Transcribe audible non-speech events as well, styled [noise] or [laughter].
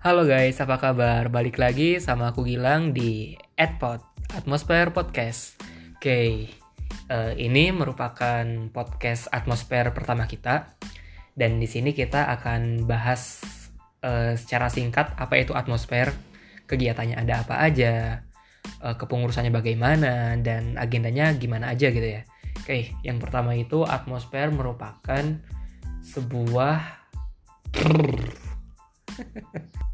Halo guys, apa kabar? Balik lagi sama aku Gilang di Adpod, Atmosphere Podcast. Oke, uh, ini merupakan podcast Atmosphere pertama kita. Dan di sini kita akan bahas uh, secara singkat apa itu Atmosphere, kegiatannya ada apa aja, uh, kepengurusannya bagaimana, dan agendanya gimana aja gitu ya. Oke, yang pertama itu Atmosphere merupakan sebuah [laughs]